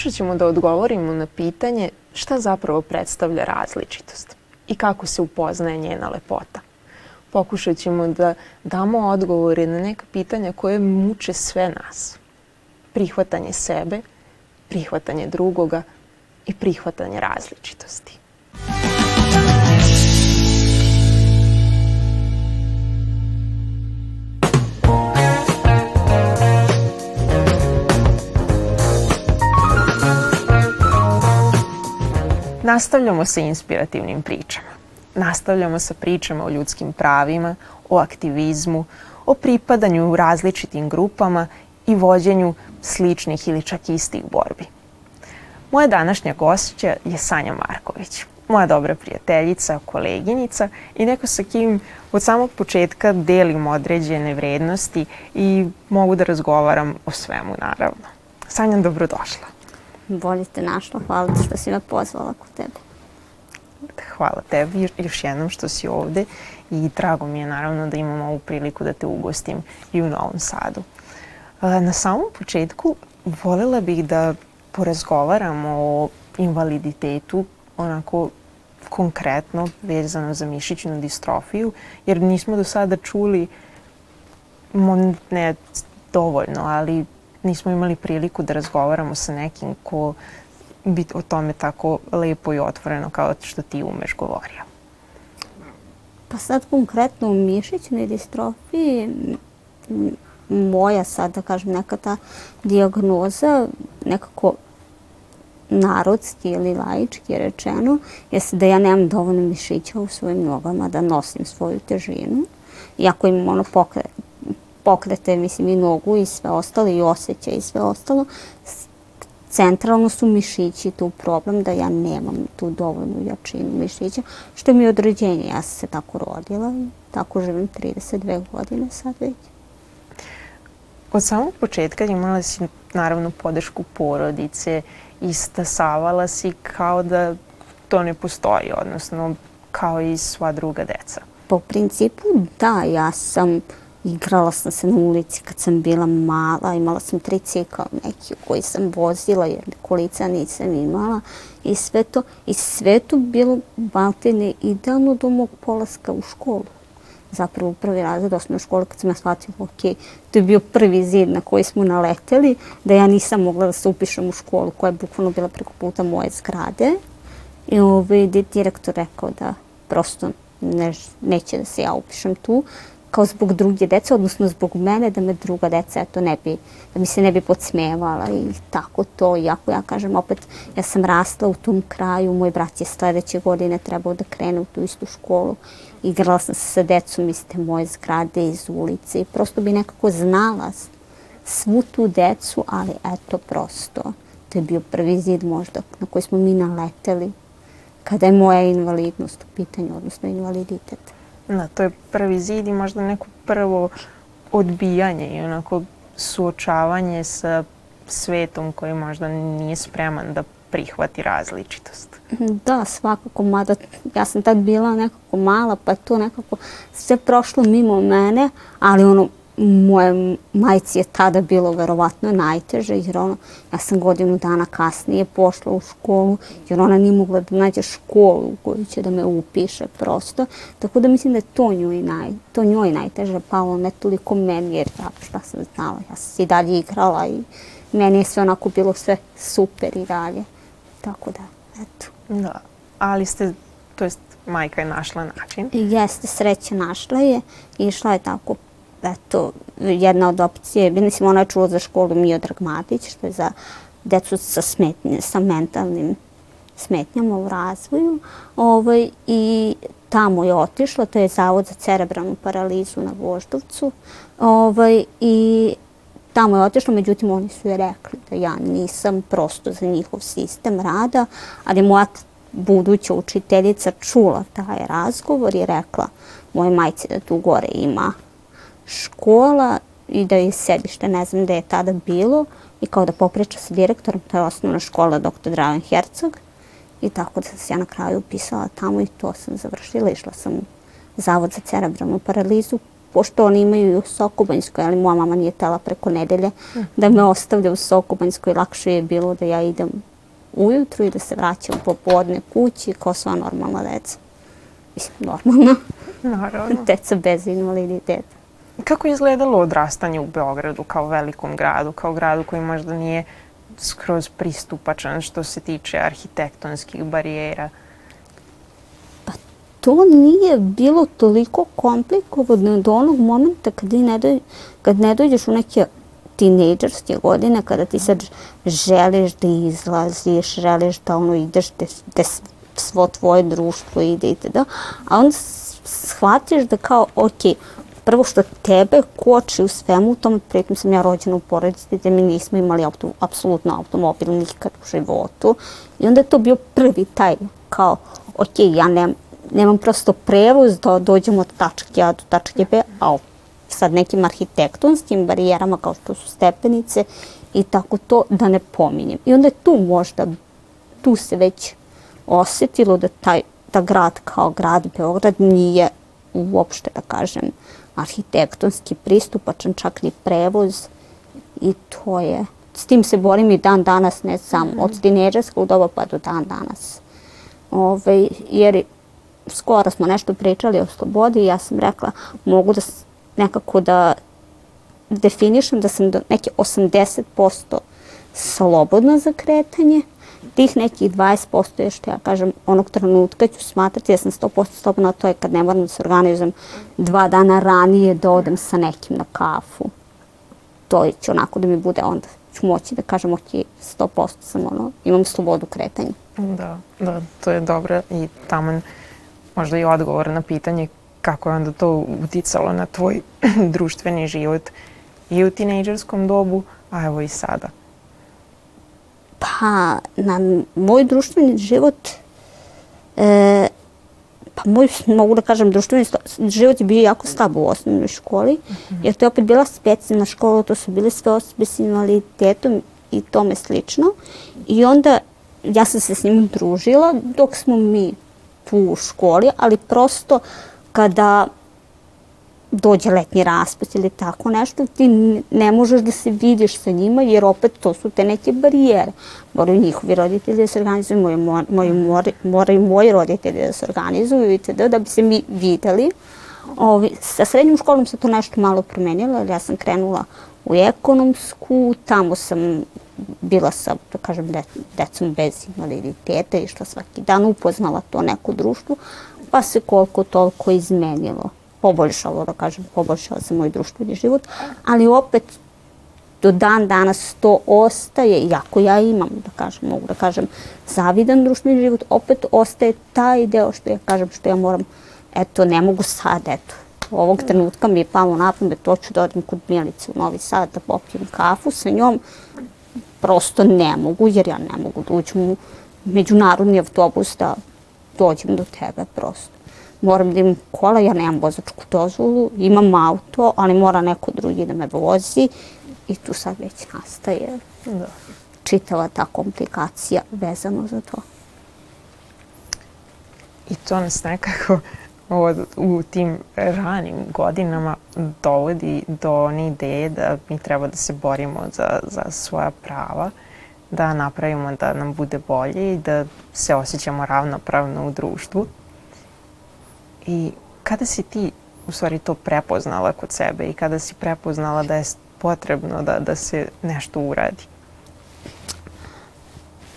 Pokušat ćemo da odgovorimo na pitanje šta zapravo predstavlja različitost i kako se upoznaje njena lepota. Pokušat ćemo da damo odgovore na neka pitanja koje muče sve nas. Prihvatanje sebe, prihvatanje drugoga i prihvatanje različitosti. Nastavljamo sa inspirativnim pričama. Nastavljamo sa pričama o ljudskim pravima, o aktivizmu, o pripadanju u različitim grupama i vođenju sličnih ili čak istih borbi. Moja današnja gošća je Sanja Marković, moja dobra prijateljica, koleginica i neko sa kim od samog početka delim određene vrednosti i mogu da razgovaram o svemu naravno. Sanja, dobrodošla bolje te našla. Hvala ti što si me pozvala kod tebe. Hvala tebi još jednom što si ovde i drago mi je naravno da imam ovu priliku da te ugostim i u Novom Sadu. Na samom početku volela bih da porazgovaramo o invaliditetu onako konkretno vezano za mišićnu distrofiju, jer nismo do sada čuli, ne dovoljno, ali nismo imali priliku da razgovaramo sa nekim ko bi o tome tako lepo i otvoreno kao što ti umeš govorio. Pa sad konkretno u mišićnoj distrofiji moja sad da kažem neka ta diagnoza nekako narodski ili laički rečeno jeste da ja nemam dovoljno mišića u svojim nogama da nosim svoju težinu. Iako imam ono pokret, pokrete, mislim i nogu i sve ostalo i osjećaj i sve ostalo. Centralno su mišići tu problem da ja nemam tu dovoljnu jačinu mišića, što mi je određenje. Ja sam se tako rodila i tako živim 32 godine sad već. Od samog početka imala si naravno podršku porodice i stasavala si kao da to ne postoji, odnosno kao i sva druga deca. Po principu da, ja sam Igrala sam se na ulici kad sam bila mala, imala sam tricikl neki koji sam vozila jer kolica nisam imala i sve to. I sve to bilo baltene idealno do mog polaska u školu. Zapravo u prvi razred osnovne škole kad sam ja shvatila, ok, to je bio prvi zid na koji smo naleteli, da ja nisam mogla da se upišem u školu koja je bukvalno bila preko puta moje zgrade. I ovaj, direktor rekao da prosto ne, neće da se ja upišem tu, kao zbog druge dece, odnosno zbog mene, da me druga deca eto, ne bi, da mi se ne bi podsmevala i tako to. Iako ja kažem opet, ja sam rasla u tom kraju, moj brat je sledeće godine trebao da krene u tu istu školu. Igrala sam se sa decom iz te moje zgrade, iz ulice i prosto bi nekako znala svu tu decu, ali eto prosto, to je bio prvi zid možda na koji smo mi naleteli kada je moja invalidnost u pitanju, odnosno invaliditet. Da, to je prvi zid i možda neko prvo odbijanje i onako suočavanje sa svetom koji možda nije spreman da prihvati različitost. Da, svakako, mada ja sam tad bila nekako mala, pa to nekako sve prošlo mimo mene, ali ono, moje majci je tada bilo verovatno najteže jer ono, ja sam godinu dana kasnije pošla u školu jer ona nije mogla da nađe školu u koju će da me upiše prosto. Tako da mislim da je to njoj, naj, to njoj najteže palo, ne toliko meni jer ja šta sam znala, ja sam i dalje igrala i meni je sve onako bilo sve super i dalje. Tako da, eto. Da, ali ste, to jest majka je našla način. Jeste, sreće našla je. Išla je tako eto, jedna od opcije, mislim, ona je čula za školu Miodrag Matić, što je za decu sa, smetnje, sa mentalnim smetnjama u razvoju. Ovaj, I tamo je otišla, to je Zavod za cerebralnu paralizu na Voždovcu. Ovaj, I tamo je otišla, međutim oni su je rekli da ja nisam prosto za njihov sistem rada, ali moja buduća učiteljica čula taj razgovor i rekla moje majci da tu gore ima škola i da je sedište, ne znam gde je tada bilo, i kao da popriča sa direktorom, to je osnovna škola dr. Dragan Hercog. I tako da sam se ja na kraju upisala tamo i to sam završila. Išla sam u Zavod za cerebralnu paralizu pošto oni imaju u Sokobanjskoj, ali moja mama nije tela preko nedelje, da me ostavlja u Sokobanjskoj, lakše je bilo da ja idem ujutru i da se vraćam popodne kući kao sva normalna deca. Mislim, normalna. Naravno. Deca bez invaliditeta. Kako je izgledalo odrastanje u Beogradu kao velikom gradu, kao gradu koji možda nije skroz pristupačan što se tiče arhitektonskih barijera? to nije bilo toliko komplikovano do onog momenta kad ne, doj, kad ne dođeš u neke tinejdžerske godine, kada ti sad želiš da izlaziš, želiš da ono ideš da, da svo tvoje društvo ide i da, a onda shvatiš da kao, ok, prvo što tebe koči u svemu tom, pritom sam ja rođena u porodici gde mi nismo imali auto, apsolutno automobil nikad u životu i onda je to bio prvi taj kao, ok, ja nemam, nemam prosto prevoz da dođem od tačke A do tačke B, a sad nekim arhitektonskim barijerama kao što su stepenice i tako to da ne pominjem. I onda je tu možda, tu se već osetilo da taj da grad kao grad Beograd nije uopšte, da kažem, arhitektonski pristupačan, čak ni prevoz i to je, s tim se borim i dan danas, ne sam od tineđerskog doba pa do dan danas. Ove, jer skoro smo nešto pričali o slobodi i ja sam rekla mogu da nekako da definišem da sam do neke 80% slobodna za kretanje, tih nekih 20% je što ja kažem onog trenutka ću smatrati da sam 100% slobodna, to je kad ne moram da se organizujem dva dana ranije da odem sa nekim na kafu. To će onako da mi bude onda ću moći da kažem ok, 100% sam ono, imam slobodu kretanja. Da, da, to je dobro i taman možda i odgovor na pitanje kako je onda to uticalo na tvoj društveni život i u tinejdžerskom dobu, a evo i sada. Pa, na moj društveni život, e, pa moj, mogu da kažem, društveni život je bio jako slab u osnovnoj školi, mm -hmm. jer to je opet bila specijalna škola, to su bile sve osobe s invaliditetom i tome slično. I onda ja sam se s njim družila dok smo mi tu u školi, ali prosto kada dođe letnji raspust ili tako nešto, ti ne možeš da se vidiš sa njima jer opet to su te neke barijere. Moraju njihovi roditelji da se organizuju, moraju, moraju, moraju moji roditelji da se organizuju itd. da bi se mi videli. Ovi, sa srednjom školom se to nešto malo promenilo, jer ja sam krenula u ekonomsku, tamo sam bila sa, da kažem, de, decom bez invaliditeta, išla svaki dan, upoznala to neko društvo, pa se koliko toliko izmenilo. Poboljšalo, da kažem, poboljšala se moj društveni život, ali opet do dan danas to ostaje, iako ja imam, da kažem, mogu da kažem, zavidan društveni život, opet ostaje taj deo što ja kažem, što ja moram, eto, ne mogu sad, eto, ovog trenutka mi je palo na pamet, to ću da odem kod Milice u Novi Sad da popijem kafu sa njom, prosto ne mogu, jer ja ne mogu da uđem u međunarodni autobus da dođem do tebe prosto. Moram da imam kola, ja nemam vozačku dozvolu, imam auto, ali mora neko drugi da me vozi i tu sad već nastaje da. čitava ta komplikacija vezano za to. I to nas nekako od, u tim ranim godinama dovodi do one ideje da mi treba da se borimo za, za svoja prava, da napravimo da nam bude bolje i da se osjećamo ravnopravno u društvu. I kada si ti u stvari to prepoznala kod sebe i kada si prepoznala da je potrebno da, da se nešto uradi?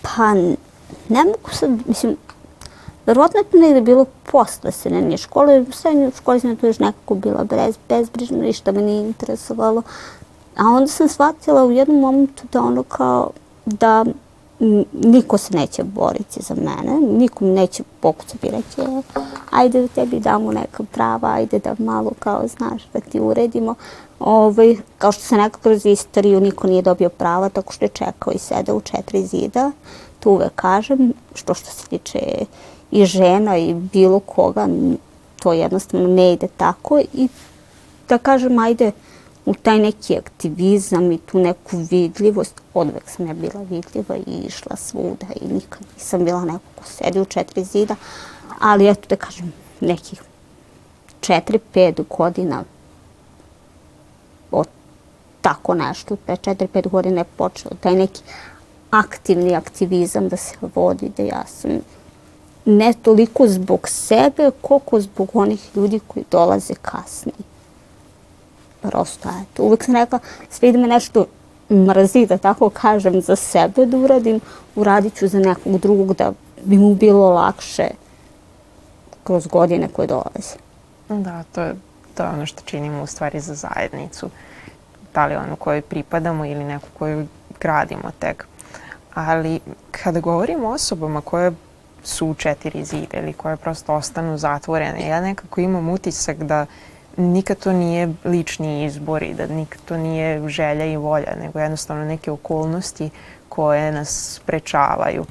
Pa, ne mogu sad, mislim, Verovatno je to negde bilo posle srednje škole. U srednjoj školi sam to još nekako bila bez, bezbrižna, ništa me nije interesovalo. A onda sam shvatila u jednom momentu da ono kao da niko se neće boriti za mene, nikom neće pokucati reći ajde da tebi damo neka prava, ajde da malo kao znaš da ti uredimo. Ovaj, kao što se nekako kroz istoriju niko nije dobio prava tako što je čekao i sede u četiri zida. Tu uvek kažem, što što se tiče i žena i bilo koga, to jednostavno ne ide tako i da kažem, ajde, u taj neki aktivizam i tu neku vidljivost, odvek sam ja bila vidljiva i išla svuda i nikad nisam bila neko ko sedi u četiri zida, ali eto da kažem, nekih četiri, pet godina od tako nešto, pre 4-5 godina je počeo taj neki aktivni aktivizam da se vodi, da ja sam ne toliko zbog sebe, koliko zbog onih ljudi koji dolaze kasnije. Prosto, eto, uvek sam rekla, sve ide me nešto mrzi, da tako kažem, za sebe da uradim, uradit ću za nekog drugog da bi mu bilo lakše kroz godine koje dolaze. Da, to je, to je ono što činimo u stvari za zajednicu. Da li onu kojoj pripadamo ili neku koju gradimo tek. Ali kada govorimo o osobama koje su u četiri zida ili koje prosto ostanu zatvorene, ja nekako imam utisak da nikad to nije lični izbor i da nikad to nije želja i volja, nego jednostavno neke okolnosti koje nas sprečavaju.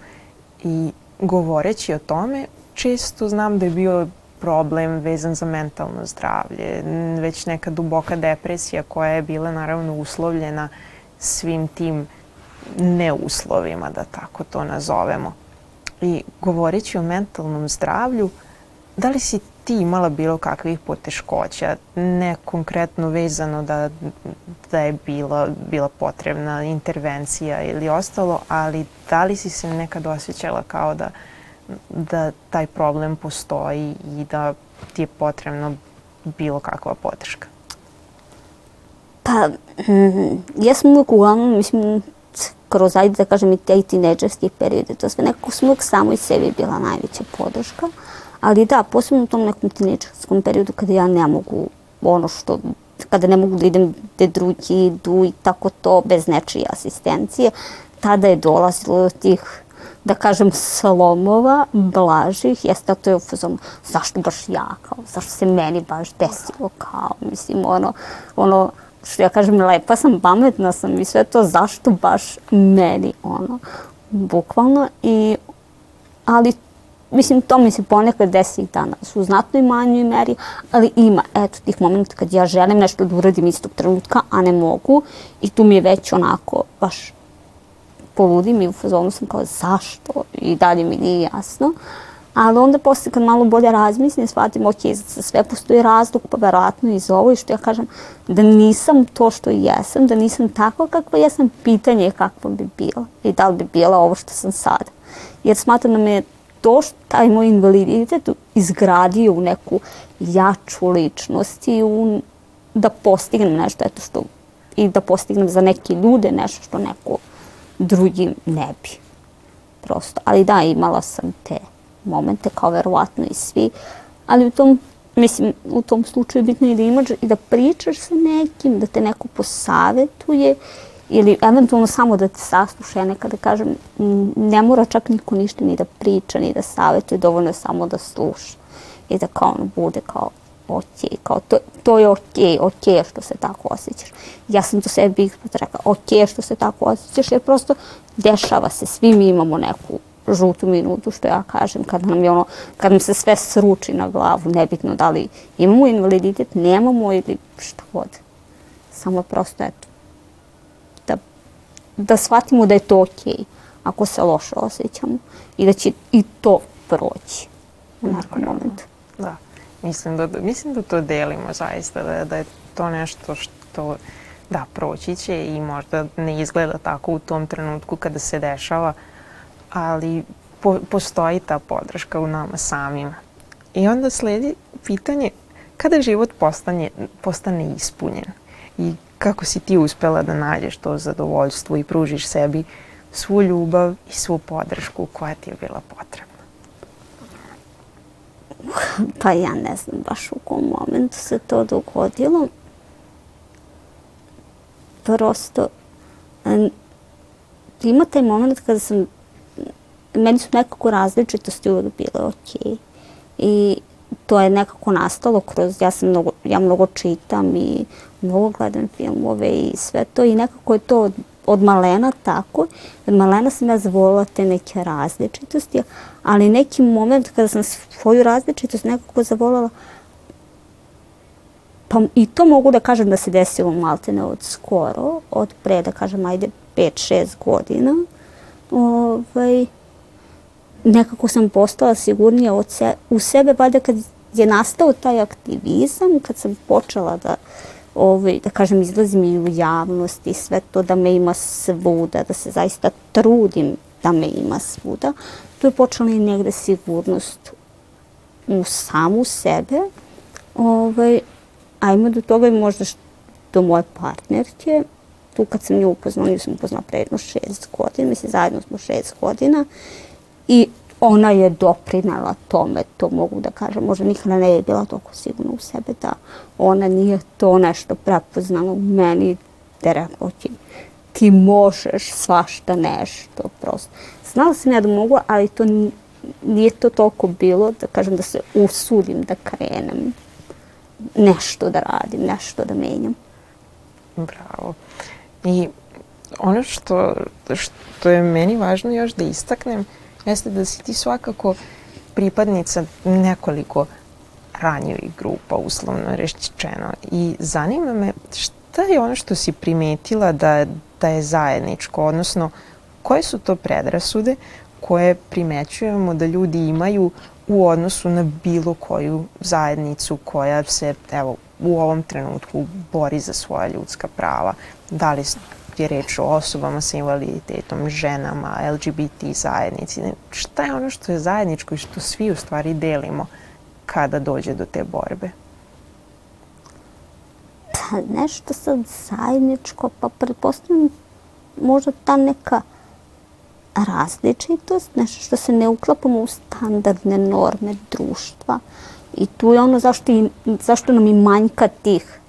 I govoreći o tome, često znam da je bio problem vezan za mentalno zdravlje, već neka duboka depresija koja je bila naravno uslovljena svim tim neuslovima, da tako to nazovemo. I govoreći o mentalnom zdravlju, da li si ti imala bilo kakvih poteškoća, ne konkretno vezano da, da je bila, bila potrebna intervencija ili ostalo, ali da li si se nekad osjećala kao da, da taj problem postoji i da ti je potrebno bilo kakva podrška? Pa, mm, ja sam uvijek uglavnom, mislim, kroz, ajde da kažem, i te tineđerski periode, to sve nekako sam uvijek samo i sebi bila najveća podrška. Ali da, posebno u tom nekom tineđerskom periodu kada ja ne mogu ono što, kada ne mogu da idem gde drugi idu i tako to bez nečije asistencije, tada je dolazilo do tih da kažem, slomova blažih, jeste to je u fazonu, zašto baš ja, kao, zašto se meni baš desilo, kao, mislim, ono, ono, što ja kažem, lepa sam, pametna sam i sve to, zašto baš meni, ono, bukvalno, i, ali Mislim, to mi se ponekad desi i danas u znatnoj manjoj meri, ali ima, eto, tih momenta kad ja želim nešto da uradim istog trenutka, a ne mogu i tu mi je već onako baš poludim i u fazonu sam kao zašto i dalje mi nije jasno. Ali onda posle kad malo bolje razmislim, shvatim, ok, za sve postoji razlog, pa verovatno i za ovo i što ja kažem, da nisam to što jesam, da nisam takva kakva jesam, pitanje je kakva bi bila i da li bi bila ovo što sam sada. Jer smatram da me to što taj moj invaliditet izgradio u neku jaču ličnost i u, da postignem nešto eto što i da postignem za neke ljude nešto što neko drugi ne bi. Prosto. Ali da, imala sam te momente kao verovatno i svi. Ali u tom, mislim, u tom slučaju bitno je da imaš i da pričaš sa nekim, da te neko posavetuje ili eventualno samo da te sasluša. Nekada kažem, ne mora čak niko ništa ni da priča, ni da savjetuje, dovoljno je samo da sluša. I da kao ono bude kao ok, kao to, to je ok, ok što se tako osjećaš. Ja sam to sebi ispod rekla, ok što se tako osjećaš, jer prosto dešava se, svi mi imamo neku žutu minutu, što ja kažem, kad nam, je ono, kad nam se sve sruči na glavu, nebitno da li imamo invaliditet, nemamo ili šta god. Samo prosto, eto, da shvatimo da je to okej okay, ako se loše osjećamo i da će i to proći u nekom momentu. Da, mislim da, mislim da to delimo zaista, da, da je to nešto što da, proći će i možda ne izgleda tako u tom trenutku kada se dešava, ali po, postoji ta podrška u nama samima. I onda sledi pitanje kada život postane, postane ispunjen i kako si ti uspela da nađeš to zadovoljstvo i pružiš sebi svu ljubav i svu podršku koja ti je bila potrebna? Pa ja ne znam baš u kom momentu se to dogodilo. Prosto, ima taj moment kada sam, meni su nekako različitosti uvek bile okej. Okay. I to je nekako nastalo kroz, ja sam mnogo, ja mnogo čitam i mnogo gledam filmove i sve to i nekako je to od, malena tako. Od malena sam ja zavolila te neke različitosti, ali neki moment kada sam svoju različitost nekako zavolila, pa i to mogu da kažem da se desilo maltene od skoro, od pre da kažem ajde 5-6 godina. Ovaj, nekako sam postala sigurnija od se, u sebe, valjda kad je nastao taj aktivizam, kad sam počela da ovaj, da kažem, izlazim i u javnost i sve to da me ima svuda, da se zaista trudim da me ima svuda, tu je počela i negde sigurnost u samu sebe. Ovaj, ajmo do toga i možda do moje partnerke. Tu kad sam nju upoznala, nju sam upoznala pre jedno šest godina, mislim zajedno smo šest godina i ona je doprinala tome, to mogu da kažem. Možda nikada ne je bila toliko sigurna u sebe da ona nije to nešto prepoznala u meni, da rekao ti, ti možeš svašta nešto prosto. Znala sam ja da mogu, ali to nije to toliko bilo da kažem da se usudim da krenem nešto da radim, nešto da menjam. Bravo. I ono što, što je meni važno još da istaknem jeste da si ti svakako pripadnica nekoliko ranjivih grupa, uslovno rešćeno. I zanima me šta je ono što si primetila da, da je zajedničko, odnosno koje su to predrasude koje primećujemo da ljudi imaju u odnosu na bilo koju zajednicu koja se, evo, u ovom trenutku bori za svoja ljudska prava. Da li je reč o osobama sa invaliditetom, ženama, LGBT zajednici. Šta je ono što je zajedničko i što svi u stvari delimo kada dođe do te borbe? Pa nešto sad zajedničko, pa pretpostavljam možda ta neka različitost, nešto što se ne uklapamo u standardne norme društva. I tu je ono zašto, i, zašto nam i manjka tih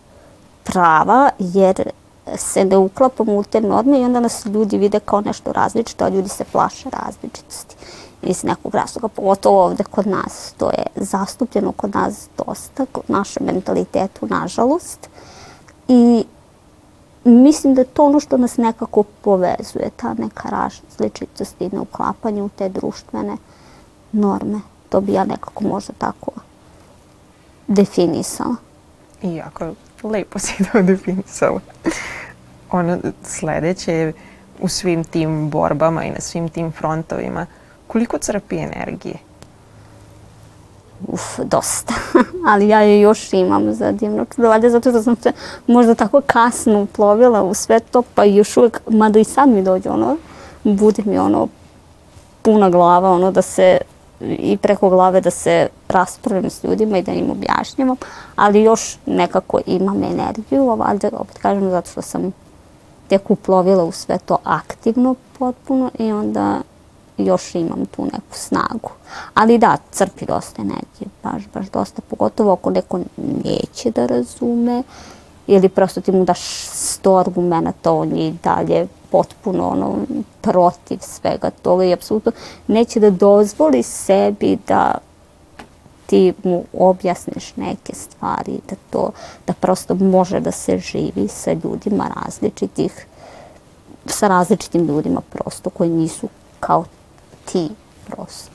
prava, jer se ne uklapamo u te norme i onda nas ljudi vide kao nešto različito, a ljudi se plaše različitosti iz nekog razloga, pogotovo ovde kod nas. To je zastupljeno kod nas dosta, kod našem mentalitetu, nažalost. I mislim da je to ono što nas nekako povezuje, ta neka različitost i neuklapanje u te društvene norme. To bi ja nekako možda tako definisala. I jako lepo si to definisala. Ono sledeće je u svim tim borbama i na svim tim frontovima, koliko crpi energije? uf, dosta. Ali ja je još imam za divno čudo. Valjda zato što sam se možda tako kasno uplovila u sve to, pa još uvek, mada i sad mi dođe ono, bude mi ono puna glava, ono da se i preko glave da se raspravim s ljudima i da im objašnjavam, ali još nekako imam energiju, valjda opet kažem zato što sam tek uplovila u sve to aktivno potpuno i onda još imam tu neku snagu. Ali da, crpi dosta energije, baš, baš dosta, pogotovo ako neko neće da razume ili prosto ti mu daš sto argumenta, on je i dalje potpuno ono, protiv svega toga i apsolutno neće da dozvoli sebi da ti mu objasniš neke stvari, da to, da prosto može da se živi sa ljudima različitih, sa različitim ljudima prosto koji nisu kao ti prosto.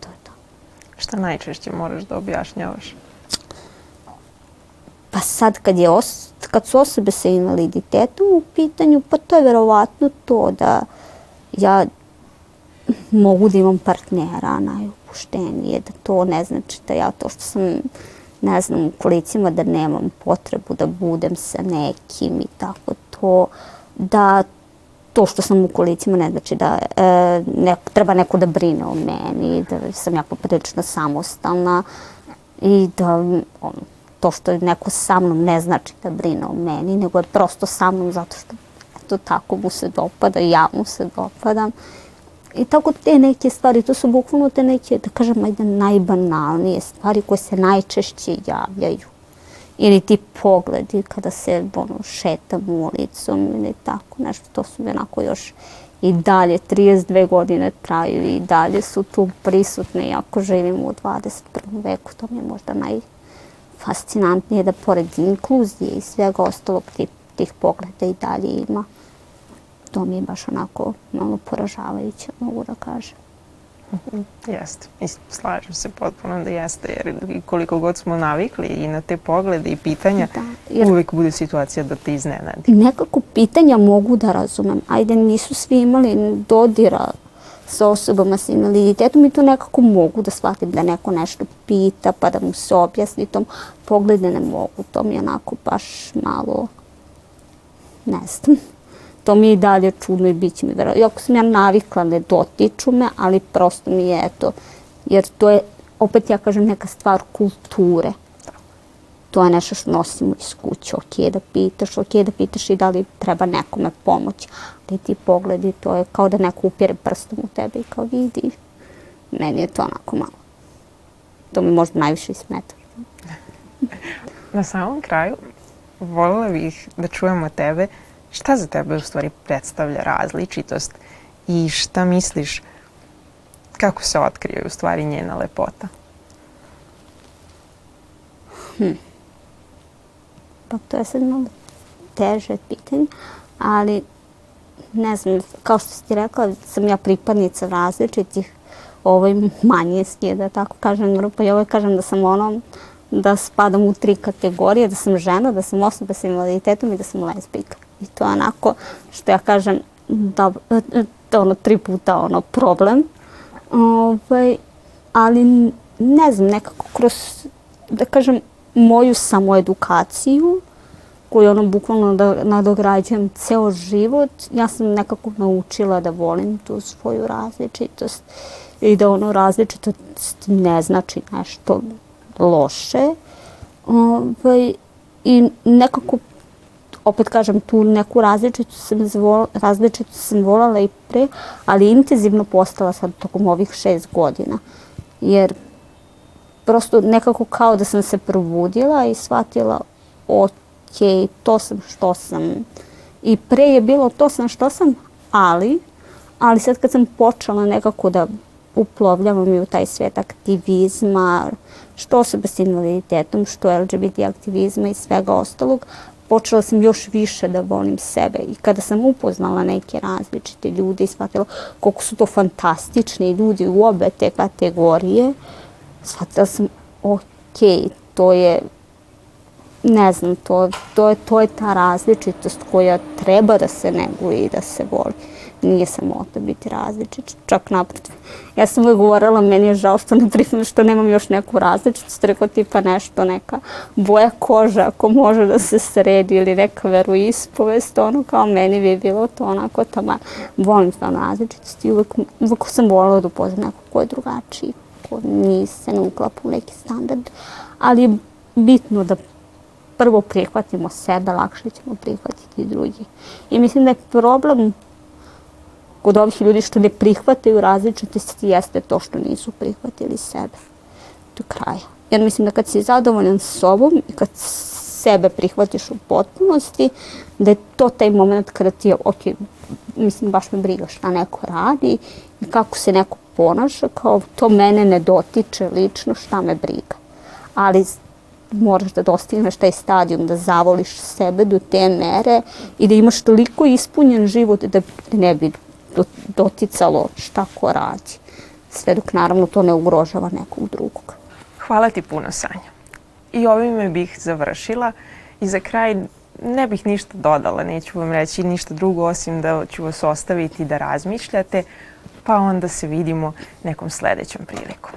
To je to. Šta najčešće moraš da objašnjavaš? Pa sad kad, je os, kad su osobe sa invaliditetom u pitanju, pa to je verovatno to da ja mogu da imam partnera najopuštenije, da to ne znači da ja to što sam ne znam, u kolicima da nemam potrebu da budem sa nekim i tako to, da to što sam u kolicima ne znači da e, ne, treba neko da brine o meni, da sam jako prilično samostalna i da on, to što je neko sa mnom ne znači da brine o meni, nego je prosto sa mnom zato što eto tako mu se dopada ja mu se dopadam. I tako te neke stvari, to su bukvalno te neke, da kažem, ajde, najbanalnije stvari koje se najčešće javljaju ili ti pogledi kada se ono, šetam ulicom ili tako nešto. To su onako još i dalje, 32 godine traju i dalje su tu prisutne i ako živimo u 21. veku, to mi je možda najfascinantnije da pored inkluzije i svega ostalog tih, tih pogleda i dalje ima. To mi je baš onako malo poražavajuće, mogu da kažem. Jeste. I slažem se potpuno da jeste, jer koliko god smo navikli i na te poglede i pitanja, da, jer uvijek bude situacija da te iznenadi. Nekako pitanja mogu da razumem. Ajde, nisu svi imali dodira sa osobama sa invaliditetom i to nekako mogu da shvatim da neko nešto pita pa da mu se objasni tom poglede ne mogu. To mi je onako baš malo ne znam. To mi je i dalje čudno i bit će mi verovatno. Iako sam ja navikla, ne dotiču me, ali prosto mi je eto, jer to je, opet ja kažem, neka stvar kulture to je nešto što nosimo iz kuće. Ok da pitaš, ok da pitaš i da li treba nekome pomoć. Ali ti pogledi, to je kao da neko upire prstom u tebe i kao vidi. Meni je to onako malo. To mi možda najviše i smeta. Na samom kraju, voljela bih da čujemo tebe šta za tebe u stvari predstavlja različitost i šta misliš kako se otkrije u stvari njena lepota? Hm pa to je sad malo teže pitanje, ali ne znam, kao što si ti rekla, sam ja pripadnica različitih ovoj manjinski, da tako kažem, grupa i ovo kažem da sam ono, da spadam u tri kategorije, da sam žena, da sam osoba sa invaliditetom i da sam lesbijka. I to je onako, što ja kažem, da, da ono, tri puta ono, problem. Ovaj, ali ne znam, nekako kroz, da kažem, moju samoedukaciju, koju ono bukvalno nadograđujem ceo život, ja sam nekako naučila da volim tu svoju različitost i da ono različitost ne znači nešto loše. Ovaj, I nekako, opet kažem, tu neku različitost sam, zvol, različitost sam volala i pre, ali intenzivno postala sad tokom ovih šest godina. Jer prosto nekako kao da sam se probudila i shvatila ok, to sam što sam. I pre je bilo to sam što sam, ali, ali sad kad sam počela nekako da uplovljavam i u taj svet aktivizma, što osoba s invaliditetom, što LGBT aktivizma i svega ostalog, počela sam još više da volim sebe i kada sam upoznala neke različite ljude i shvatila koliko su to fantastični ljudi u obe te kategorije, shvatila sam ok, to je ne znam, to, to, je, to je ta različitost koja treba da se neguje i da se voli. Nije samota biti različit, čak naprotiv. Ja sam uvijek govorila, meni je žao što ne priznam što nemam još neku različitost, rekao tipa nešto, neka boja koža ako može da se sredi ili neka veroispovest, ono kao meni bi bilo to onako tamo. Volim stvarno različitost i uvijek, uvijek sam volila da upoznam nekog ko je drugačiji, ko nije se ne uklapa u neki standard, ali je bitno da prvo prihvatimo sebe, lakše ćemo prihvatiti drugi. I mislim da je problem kod ovih ljudi što ne prihvataju različitosti jeste to što nisu prihvatili sebe do kraja. Jer mislim da kad si zadovoljan sobom i kad sebe prihvatiš u potpunosti, da je to taj moment kada ti je, ok, mislim, baš me briga šta neko radi i kako se neko ponaša, kao to mene ne dotiče lično, šta me briga. Ali moraš da dostigneš taj stadijum, da zavoliš sebe do te mere i da imaš toliko ispunjen život da ne bi doticalo šta ko radi. Sve dok naravno to ne ugrožava nekog drugog. Hvala ti puno, Sanja. I ovime bih završila i za kraj ne bih ništa dodala, neću vam reći ništa drugo osim da ću vas ostaviti da razmišljate, pa onda se vidimo nekom sledećom prilikom.